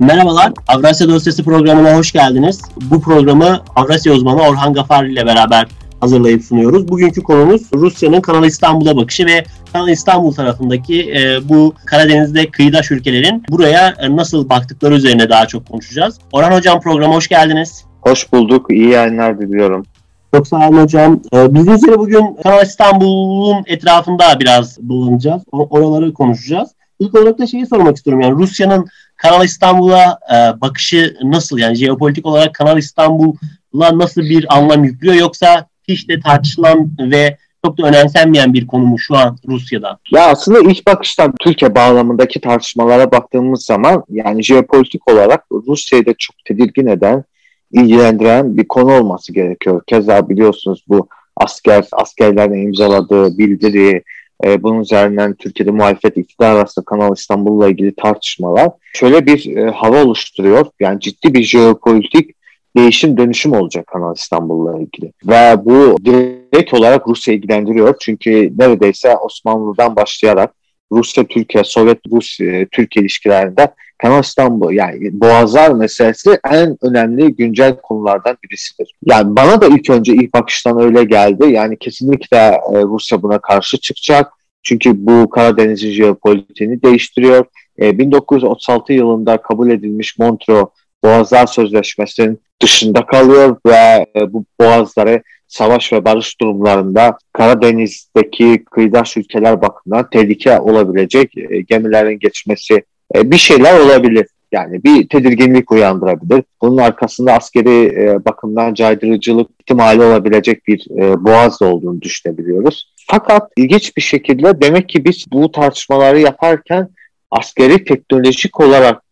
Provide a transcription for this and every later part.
Merhabalar, Avrasya Dosyası programına hoş geldiniz. Bu programı Avrasya uzmanı Orhan Gafar ile beraber hazırlayıp sunuyoruz. Bugünkü konumuz Rusya'nın Kanal İstanbul'a bakışı ve Kanal İstanbul tarafındaki e, bu Karadeniz'de kıyıdaş ülkelerin buraya e, nasıl baktıkları üzerine daha çok konuşacağız. Orhan Hocam programa hoş geldiniz. Hoş bulduk, iyi yayınlar diliyorum. Çok sağ olun hocam. Ee, bildiğiniz üzere bugün Kanal İstanbul'un etrafında biraz dolanacağız. Oraları konuşacağız. İlk olarak da şeyi sormak istiyorum. Yani Rusya'nın Kanal İstanbul'a e, bakışı nasıl? Yani jeopolitik olarak Kanal İstanbul'a nasıl bir anlam yüklüyor? Yoksa hiç de tartışılan ve çok da önemsenmeyen bir konu mu şu an Rusya'da? Ya aslında ilk bakıştan Türkiye bağlamındaki tartışmalara baktığımız zaman yani jeopolitik olarak Rusya'yı da çok tedirgin eden, ilgilendiren bir konu olması gerekiyor. Keza biliyorsunuz bu asker askerlerin imzaladığı bildiri, e, bunun üzerinden Türkiye'de muhalefet iktidar arasında Kanal İstanbul'la ilgili tartışmalar şöyle bir e, hava oluşturuyor. Yani ciddi bir jeopolitik değişim dönüşüm olacak Kanal İstanbul'la ilgili. Ve bu direkt olarak Rusya ilgilendiriyor. Çünkü neredeyse Osmanlı'dan başlayarak Rusya, Türkiye, Sovyet, Rusya, Türkiye ilişkilerinde Kanal İstanbul yani Boğazlar meselesi en önemli güncel konulardan birisidir. Yani bana da ilk önce ilk bakıştan öyle geldi. Yani kesinlikle e, Rusya buna karşı çıkacak. Çünkü bu Karadeniz'in jeopolitiğini değiştiriyor. E, 1936 yılında kabul edilmiş Montreux Boğazlar Sözleşmesi'nin dışında kalıyor ve e, bu boğazları savaş ve barış durumlarında Karadeniz'deki kıyıdaş ülkeler bakımından tehlike olabilecek e, gemilerin geçmesi e, bir şeyler olabilir. Yani bir tedirginlik uyandırabilir. Bunun arkasında askeri e, bakımdan caydırıcılık ihtimali olabilecek bir e, boğaz olduğunu düşünebiliyoruz. Fakat ilginç bir şekilde demek ki biz bu tartışmaları yaparken askeri teknolojik olarak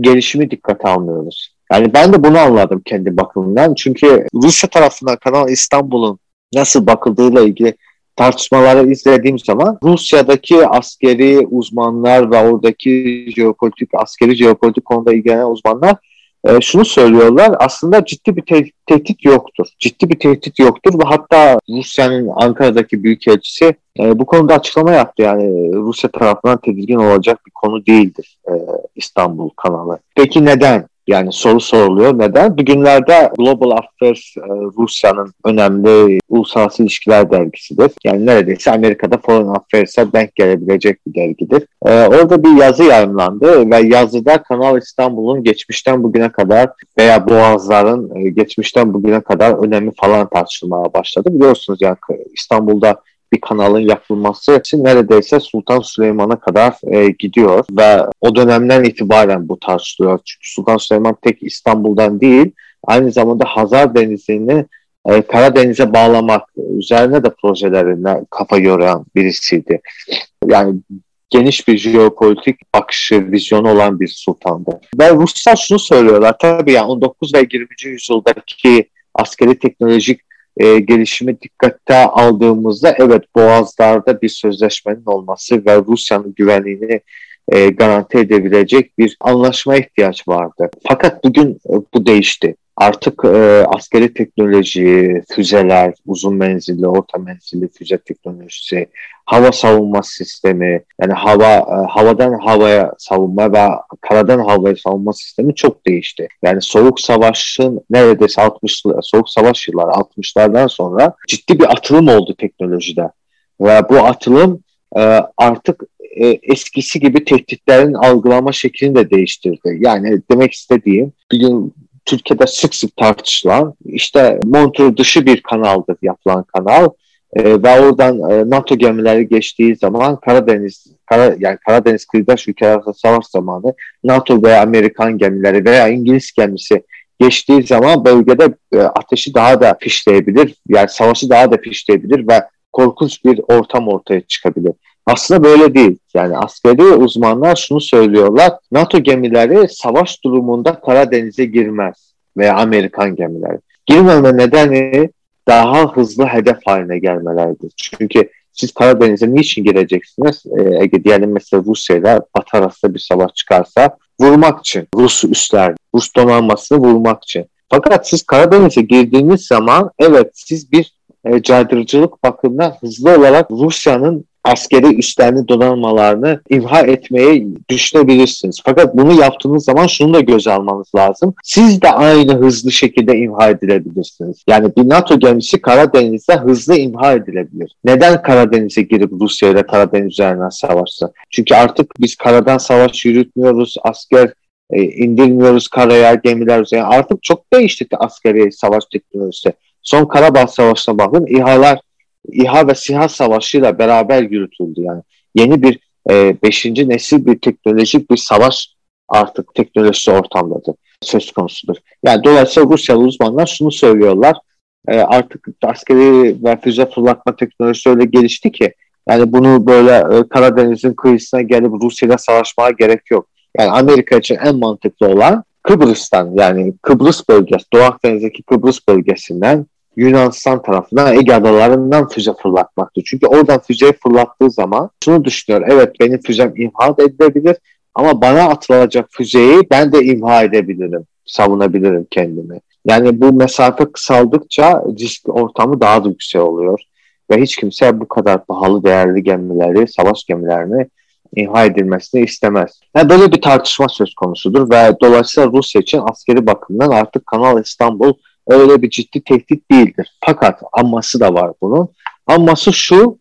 gelişimi dikkate almıyoruz. Yani ben de bunu anladım kendi bakımından. Çünkü Rusya tarafından Kanal İstanbul'un nasıl bakıldığıyla ilgili tartışmaları izlediğim zaman Rusya'daki askeri uzmanlar ve oradaki jeopolitik, askeri jeopolitik konuda ilgilenen uzmanlar e, şunu söylüyorlar. Aslında ciddi bir te- tehdit yoktur. Ciddi bir tehdit yoktur ve hatta Rusya'nın Ankara'daki büyükelçisi e, bu konuda açıklama yaptı. Yani Rusya tarafından tedirgin olacak bir konu değildir e, İstanbul kanalı. Peki neden? Yani soru soruluyor. Neden? Bugünlerde Global Affairs e, Rusya'nın önemli uluslararası ilişkiler dergisidir. Yani neredeyse Amerika'da Foreign Affairs'e denk gelebilecek bir dergidir. E, orada bir yazı yayınlandı ve yazıda Kanal İstanbul'un geçmişten bugüne kadar veya Boğazların e, geçmişten bugüne kadar önemi falan tartışılmaya başladı. Biliyorsunuz yani İstanbul'da bir kanalın yapılması için neredeyse Sultan Süleyman'a kadar e, gidiyor ve o dönemden itibaren bu tartışılıyor. Çünkü Sultan Süleyman tek İstanbul'dan değil aynı zamanda Hazar Denizi'ni e, Karadeniz'e bağlamak üzerine de projelerine kafa yoran birisiydi. Yani geniş bir jeopolitik bakışı, vizyonu olan bir sultandı. Ve Ruslar şunu söylüyorlar, tabii yani 19 ve 20. yüzyıldaki askeri teknolojik e, gelişimi dikkate aldığımızda evet Boğazlar'da bir sözleşmenin olması ve Rusya'nın güvenliğini e, garanti edebilecek bir anlaşma ihtiyaç vardı. Fakat bugün e, bu değişti. Artık e, askeri teknoloji, füzeler, uzun menzilli, orta menzilli füze teknolojisi, hava savunma sistemi, yani hava e, havadan havaya savunma ve karadan havaya savunma sistemi çok değişti. Yani soğuk savaşın neredeyse 60 soğuk savaş yılları 60'lardan sonra ciddi bir atılım oldu teknolojide. Ve bu atılım e, artık e, eskisi gibi tehditlerin algılama şeklini de değiştirdi. Yani demek istediğim bugün Türkiye'de sık sık tartışılan işte Montreux dışı bir kanaldır yapılan kanal e, ve oradan e, NATO gemileri geçtiği zaman Karadeniz Kara, yani Karadeniz kıyıdaş ülkeler savaş zamanı NATO veya Amerikan gemileri veya İngiliz gemisi geçtiği zaman bölgede e, ateşi daha da fişleyebilir. Yani savaşı daha da fişleyebilir ve korkunç bir ortam ortaya çıkabilir. Aslında böyle değil. Yani askeri uzmanlar şunu söylüyorlar. NATO gemileri savaş durumunda Karadeniz'e girmez veya Amerikan gemileri. Girmeme nedeni daha hızlı hedef haline gelmeleridir. Çünkü siz Karadeniz'e niçin gireceksiniz? Ee, Ege diyelim mesela Rusya ile Batı arasında bir savaş çıkarsa vurmak için. Rus üsler, Rus donanmasını vurmak için. Fakat siz Karadeniz'e girdiğiniz zaman evet siz bir e, caydırıcılık bakımından hızlı olarak Rusya'nın askeri üstlerini donanmalarını imha etmeyi düşünebilirsiniz. Fakat bunu yaptığınız zaman şunu da göze almanız lazım. Siz de aynı hızlı şekilde imha edilebilirsiniz. Yani bir NATO gemisi Karadeniz'de hızlı imha edilebilir. Neden Karadeniz'e girip Rusya ile Karadeniz üzerinden savaşsa? Çünkü artık biz karadan savaş yürütmüyoruz, asker e, indirmiyoruz karaya, gemiler üzerine. Artık çok değişti askeri savaş teknolojisi. Son Karabağ Savaşı'na bakın İHA'lar İHA ve SİHA savaşıyla beraber yürütüldü. Yani yeni bir e, beşinci nesil bir teknolojik bir savaş artık teknolojisi ortamdadır söz konusudur. Yani dolayısıyla Rusyalı uzmanlar şunu söylüyorlar. E, artık askeri ve füze fırlatma teknolojisi öyle gelişti ki yani bunu böyle e, Karadeniz'in kıyısına gelip Rusya'yla savaşmaya gerek yok. Yani Amerika için en mantıklı olan Kıbrıs'tan yani Kıbrıs bölgesi, Doğu Akdeniz'deki Kıbrıs bölgesinden Yunanistan tarafından Ege adalarından füze fırlatmaktı. Çünkü oradan füzeyi fırlattığı zaman şunu düşünüyor. Evet benim füzem imha edilebilir ama bana atılacak füzeyi ben de imha edebilirim. Savunabilirim kendimi. Yani bu mesafe kısaldıkça risk ortamı daha da yüksek oluyor. Ve hiç kimse bu kadar pahalı değerli gemileri, savaş gemilerini imha edilmesini istemez. Yani böyle bir tartışma söz konusudur ve dolayısıyla Rusya için askeri bakımdan artık Kanal İstanbul öyle bir ciddi tehdit değildir. Fakat aması da var bunun. Aması şu,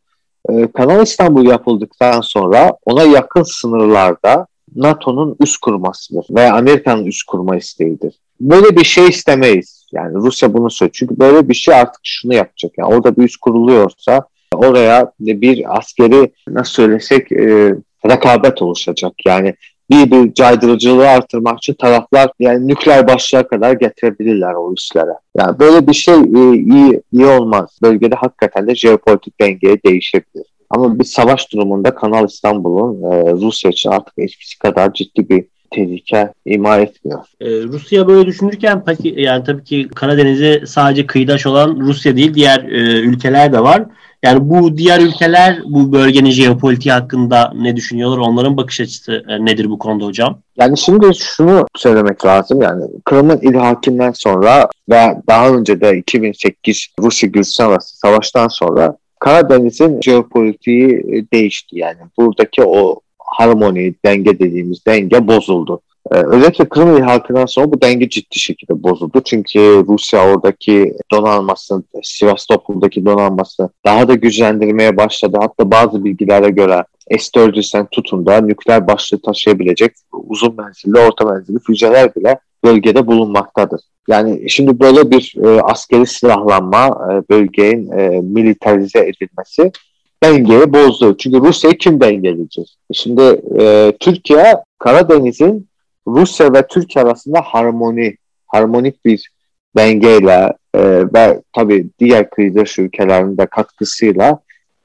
e, Kanal İstanbul yapıldıktan sonra ona yakın sınırlarda NATO'nun üst kurmasıdır ve Amerika'nın üst kurma isteğidir. Böyle bir şey istemeyiz. Yani Rusya bunu söylüyor. Çünkü böyle bir şey artık şunu yapacak. Yani orada bir üst kuruluyorsa oraya bir askeri nasıl söylesek e, rekabet oluşacak. Yani bir bir caydırıcılığı artırmak için taraflar yani nükleer başlığa kadar getirebilirler o üslere. Yani böyle bir şey e, iyi iyi olmaz. Bölgede hakikaten de jeopolitik dengeye değişebilir. Ama bir savaş durumunda Kanal İstanbul'un e, Rusya için artık eskisi kadar ciddi bir tehlike ima etmiyor. Ee, Rusya böyle düşünürken yani tabii ki Karadeniz'e sadece kıyıdaş olan Rusya değil diğer e, ülkeler de var. Yani bu diğer ülkeler bu bölgenin jeopolitiği hakkında ne düşünüyorlar? Onların bakış açısı e, nedir bu konuda hocam? Yani şimdi şunu söylemek lazım. Yani Kırım'ın ilhakinden sonra ve daha önce de 2008 Rusya-Gürcistan arası savaştan sonra Karadeniz'in jeopolitiği e, değişti. Yani buradaki o harmoni, denge dediğimiz denge bozuldu. Ee, özellikle Kırım ilhakından sonra bu denge ciddi şekilde bozuldu. Çünkü Rusya oradaki donanmasını, Sivastopol'daki donanmasını daha da güçlendirmeye başladı. Hatta bazı bilgilere göre S-400'den tutun da nükleer başlığı taşıyabilecek uzun menzilli, orta menzilli füzeler bile bölgede bulunmaktadır. Yani şimdi böyle bir e, askeri silahlanma, e, bölgenin e, militarize edilmesi dengeyi bozdu. Çünkü Rusya'yı kim dengeleyecek? Şimdi e, Türkiye Karadeniz'in Rusya ve Türkiye arasında harmoni, harmonik bir dengeyle e, ve tabii diğer kıyıdaş ülkelerin de katkısıyla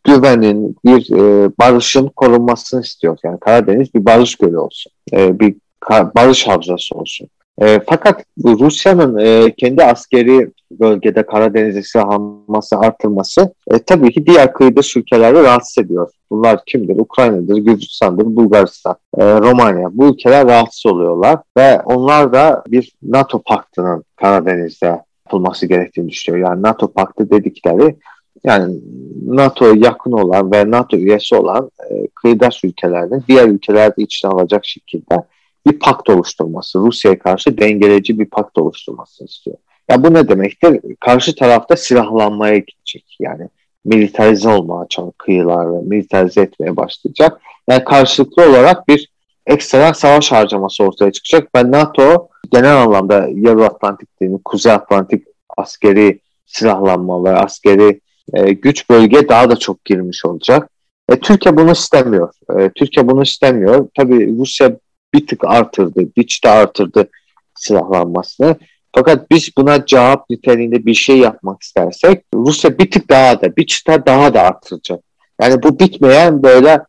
güvenin, bir e, barışın korunmasını istiyor. Yani Karadeniz bir barış gölü olsun, e, bir barış havzası olsun. E, fakat Rusya'nın e, kendi askeri bölgede Karadeniz'e silahlanması artırması e, tabii ki diğer kıyıda ülkeleri rahatsız ediyor. Bunlar kimdir? Ukrayna'dır, Gürcistan'dır, Bulgaristan, e, Romanya. Bu ülkeler rahatsız oluyorlar ve onlar da bir NATO paktının Karadeniz'de yapılması gerektiğini düşünüyor. Yani NATO paktı dedikleri yani NATO'ya yakın olan ve NATO üyesi olan e, kıyıdaş ülkelerden diğer ülkelerde içine alacak şekilde bir pakt oluşturması, Rusya'ya karşı dengeleyici bir pakt oluşturmasını istiyor. Ya bu ne demektir? Karşı tarafta silahlanmaya gidecek. Yani militarize olmaya çalışacak kıyıları, militarize etmeye başlayacak. Yani karşılıklı olarak bir ekstra savaş harcaması ortaya çıkacak ve NATO genel anlamda Yarı Atlantik değil, Kuzey Atlantik askeri silahlanma ve askeri e, güç bölge daha da çok girmiş olacak. E, Türkiye bunu istemiyor. E, Türkiye bunu istemiyor. Tabii Rusya bir tık artırdı, bir de artırdı silahlanmasını. Fakat biz buna cevap niteliğinde bir şey yapmak istersek Rusya bir tık daha da, bir çıta daha da artıracak. Yani bu bitmeyen böyle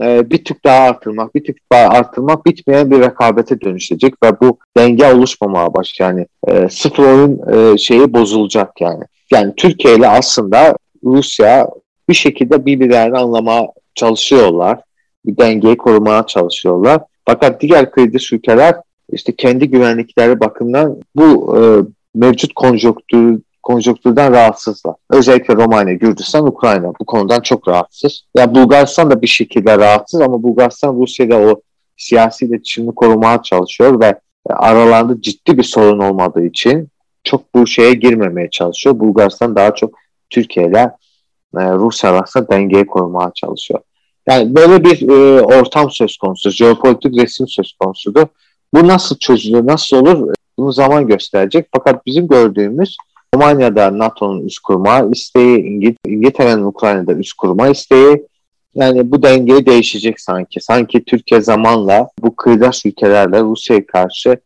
e, bir tık daha artırmak, bir tık daha artırmak bitmeyen bir rekabete dönüşecek ve bu denge oluşmamaya baş yani e, sıfır oyun e, şeyi bozulacak yani. Yani Türkiye ile aslında Rusya bir şekilde birbirlerini anlamaya çalışıyorlar. Bir dengeyi korumaya çalışıyorlar. Fakat diğer kıyıdış ülkeler işte kendi güvenlikleri bakımından bu e, mevcut konjonktür, konjonktürden rahatsızlar. Özellikle Romanya, Gürcistan, Ukrayna bu konudan çok rahatsız. Ya yani Bulgaristan da bir şekilde rahatsız ama Bulgaristan Rusya'da o siyasi iletişimini korumaya çalışıyor ve aralarında ciddi bir sorun olmadığı için çok bu şeye girmemeye çalışıyor. Bulgaristan daha çok Türkiye ile e, Rusya arasında dengeyi korumaya çalışıyor. Yani böyle bir e, ortam söz konusu, jeopolitik resim söz konusudur. Bu nasıl çözülür, nasıl olur bunu zaman gösterecek. Fakat bizim gördüğümüz Romanya'da NATO'nun üst kurma isteği, İngil İngiltere'nin Ukrayna'da üst kurma isteği, yani bu denge değişecek sanki. Sanki Türkiye zamanla bu kıyıdaş ülkelerle Rusya'ya karşı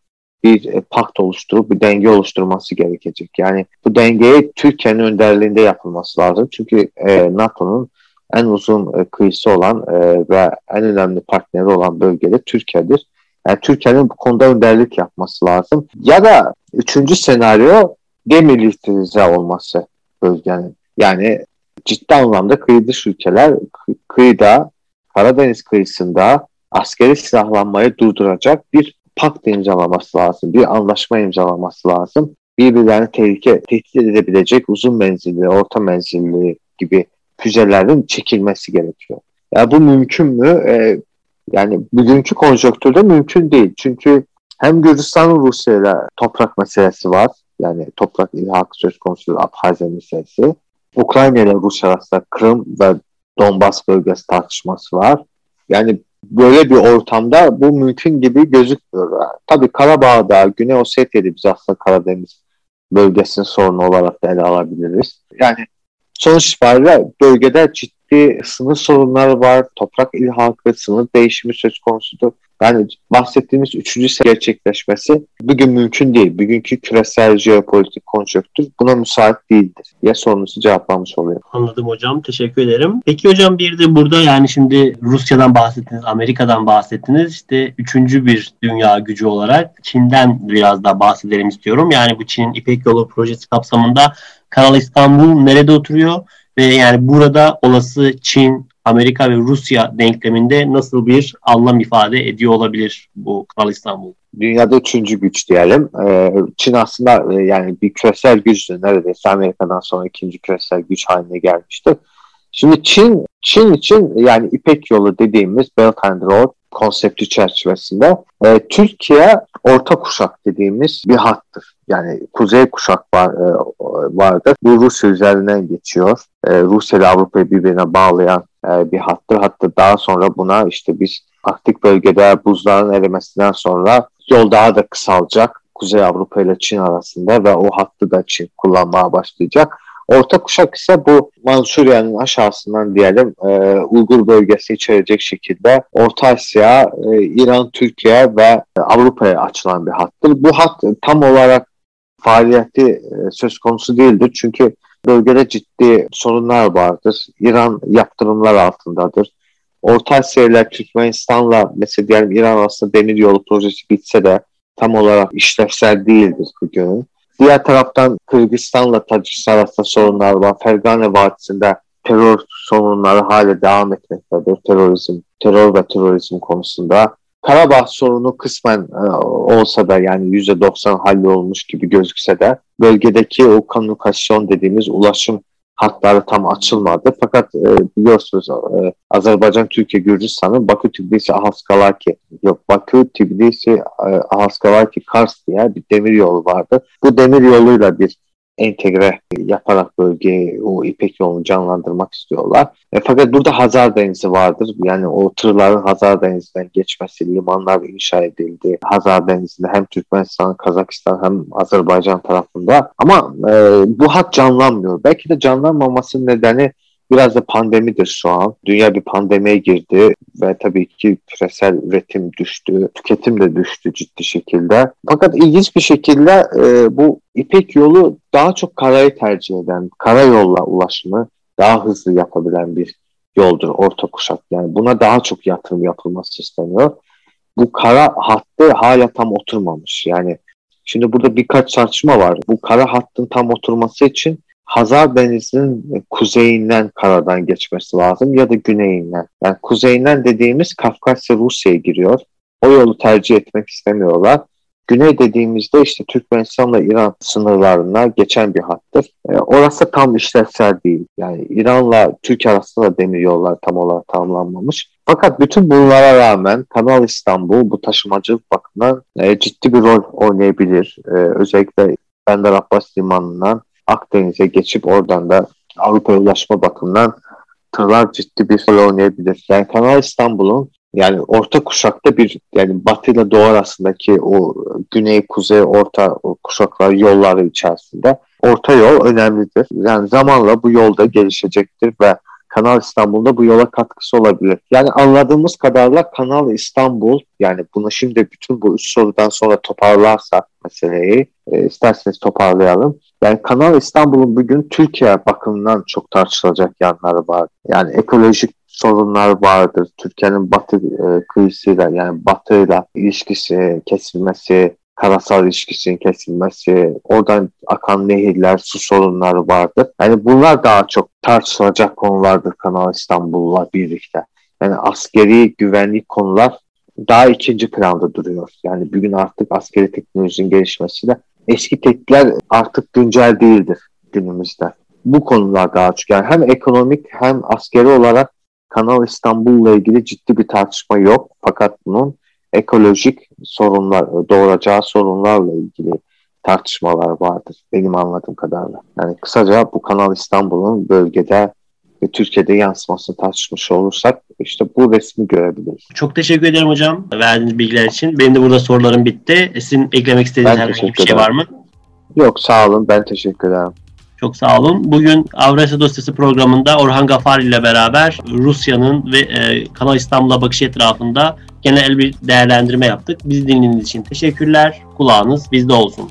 bir e, pakt oluşturup bir denge oluşturması gerekecek. Yani bu dengeyi Türkiye'nin önderliğinde yapılması lazım. Çünkü e, NATO'nun en uzun e, kıyısı olan e, ve en önemli partneri olan bölgede Türkiye'dir. Yani Türkiye'nin bu konuda önderlik yapması lazım. Ya da üçüncü senaryo demilitarize olması bölgenin. Yani ciddi anlamda kıyı dış ülkeler kıyıda, Karadeniz kıyısında askeri silahlanmayı durduracak bir pakt imzalaması lazım, bir anlaşma imzalaması lazım. Birbirlerini tehlike, tehdit edebilecek uzun menzilli, orta menzilli gibi füzelerin çekilmesi gerekiyor. Ya bu mümkün mü? Ee, yani bugünkü konjonktürde mümkün değil. Çünkü hem Gürcistan'ın Rusya ile toprak meselesi var. Yani toprak ilhak söz konusu Abhazya meselesi. Ukrayna ile Rusya arasında Kırım ve Donbas bölgesi tartışması var. Yani böyle bir ortamda bu mümkün gibi gözükmüyor. Tabii Karabağ'da, Güney Ossetya'da biz aslında Karadeniz bölgesinin sorunu olarak da ele alabiliriz. Yani sonuç itibariyle bölgede ciddi sınır sorunları var, toprak ilhakı, sınır değişimi söz konusudur. Yani bahsettiğimiz üçüncü gerçekleşmesi bugün mümkün değil. Bugünkü küresel jeopolitik konjonktür buna müsait değildir. Ya sorunuzu cevaplamış oluyor. Anladım hocam. Teşekkür ederim. Peki hocam bir de burada yani şimdi Rusya'dan bahsettiniz, Amerika'dan bahsettiniz. İşte üçüncü bir dünya gücü olarak Çin'den biraz daha bahsedelim istiyorum. Yani bu Çin'in İpek Yolu projesi kapsamında Kanal İstanbul nerede oturuyor? Ve yani burada olası Çin, Amerika ve Rusya denkleminde nasıl bir anlam ifade ediyor olabilir bu Kanal İstanbul? Dünyada üçüncü güç diyelim. Ee, Çin aslında e, yani bir küresel güçtü. Neredeyse Amerika'dan sonra ikinci küresel güç haline gelmişti. Şimdi Çin, Çin için yani İpek yolu dediğimiz Belt and Road konsepti çerçevesinde e, Türkiye orta kuşak dediğimiz bir hattır. Yani kuzey kuşak var, e, vardır. Bu Rusya üzerinden geçiyor. E, Rusya ile Avrupa'yı birbirine bağlayan e, bir hattır. Hatta daha sonra buna işte biz Arktik bölgede buzların erimesinden sonra yol daha da kısalacak. Kuzey Avrupa ile Çin arasında ve o hattı da Çin kullanmaya başlayacak. Orta kuşak ise bu Mançurya'nın aşağısından diyelim e, Uygur bölgesi içerecek şekilde Orta Asya, e, İran, Türkiye ve Avrupa'ya açılan bir hattır. Bu hat tam olarak faaliyeti e, söz konusu değildir. Çünkü bölgede ciddi sorunlar vardır. İran yaptırımlar altındadır. Orta Asya ile Türkmenistan'la mesela diyelim İran arasında demir yolu projesi bitse de tam olarak işlevsel değildir bugün. Diğer taraftan Kırgızistan'la Tacikistan arasında sorunlar var. Fergane Vadisi'nde terör sorunları hala devam etmektedir. Terörizm, terör ve terörizm konusunda. Karabağ sorunu kısmen e, olsa da yani %90 hallolmuş gibi gözükse de bölgedeki o kanukasyon dediğimiz ulaşım hatları tam açılmadı. Fakat e, biliyorsunuz e, Azerbaycan, Türkiye, Gürcistan'ın Bakü, Tbilisi, Ahaskalaki yok Bakü, Tbilisi, e, Ahaskalaki, Kars diye bir demir yolu vardı. Bu demir yoluyla bir entegre yaparak bölgeyi o İpek yolunu canlandırmak istiyorlar. E, fakat burada Hazar Denizi vardır. Yani o tırların Hazar Denizi'nden geçmesi, limanlar inşa edildi. Hazar Denizi'nde hem Türkmenistan, Kazakistan hem Azerbaycan tarafında. Ama e, bu hat canlanmıyor. Belki de canlanmamasının nedeni Biraz da pandemidir şu an. Dünya bir pandemiye girdi ve tabii ki küresel üretim düştü, tüketim de düştü ciddi şekilde. Fakat ilginç bir şekilde e, bu İpek yolu daha çok karayı tercih eden, karayolla ulaşımı daha hızlı yapabilen bir yoldur orta kuşak. Yani buna daha çok yatırım yapılması isteniyor. Bu kara hattı hala tam oturmamış. Yani şimdi burada birkaç tartışma var. Bu kara hattın tam oturması için Hazar Denizi'nin kuzeyinden karadan geçmesi lazım ya da güneyinden. Yani kuzeyinden dediğimiz Kafkasya Rusya'ya giriyor. O yolu tercih etmek istemiyorlar. Güney dediğimizde işte Türkmenistan'la İran sınırlarına geçen bir hattır. E, orası tam işlevsel değil. Yani İran'la Türkiye arasında demir yollar tam olarak tamamlanmamış. Fakat bütün bunlara rağmen Kanal İstanbul bu taşımacılık bakımından e, ciddi bir rol oynayabilir. E, özellikle Bender Abbas Limanı'ndan Akdeniz'e geçip oradan da Avrupa'ya ulaşma bakımından tırlar ciddi bir rol oynayabilir. Yani Kanal İstanbul'un yani orta kuşakta bir yani batı ile doğu arasındaki o güney kuzey orta kuşaklar yolları içerisinde orta yol önemlidir. Yani zamanla bu yolda gelişecektir ve Kanal İstanbul'da bu yola katkısı olabilir. Yani anladığımız kadarıyla Kanal İstanbul yani bunu şimdi bütün bu üç sorudan sonra toparlarsak meseleyi e, isterseniz toparlayalım. Yani Kanal İstanbul'un bugün Türkiye bakımından çok tartışılacak yanları var. Yani ekolojik sorunlar vardır. Türkiye'nin batı e, kıyısıyla yani batıyla ilişkisi kesilmesi, karasal ilişkisinin kesilmesi, oradan akan nehirler, su sorunları vardır. Yani bunlar daha çok tartışılacak konulardır Kanal İstanbul'la birlikte. Yani askeri güvenlik konular daha ikinci planda duruyor. Yani bugün artık askeri teknolojinin gelişmesiyle eski teknikler artık güncel değildir günümüzde. Bu konular daha çok yani hem ekonomik hem askeri olarak Kanal İstanbul'la ilgili ciddi bir tartışma yok. Fakat bunun ekolojik sorunlar, doğuracağı sorunlarla ilgili tartışmalar vardır. Benim anladığım kadarıyla. Yani kısaca bu Kanal İstanbul'un bölgede ve Türkiye'de yansımasını tartışmış olursak işte bu resmi görebiliriz. Çok teşekkür ederim hocam verdiğiniz bilgiler için. Benim de burada sorularım bitti. Sizin eklemek istediğiniz herhangi bir şey var mı? Yok sağ olun ben teşekkür ederim. Çok sağ olun. Bugün Avrasya Dosyası programında Orhan Gafar ile beraber Rusya'nın ve e, Kanal İstanbul'a bakış etrafında genel bir değerlendirme yaptık. Bizi dinlediğiniz için teşekkürler. Kulağınız bizde olsun.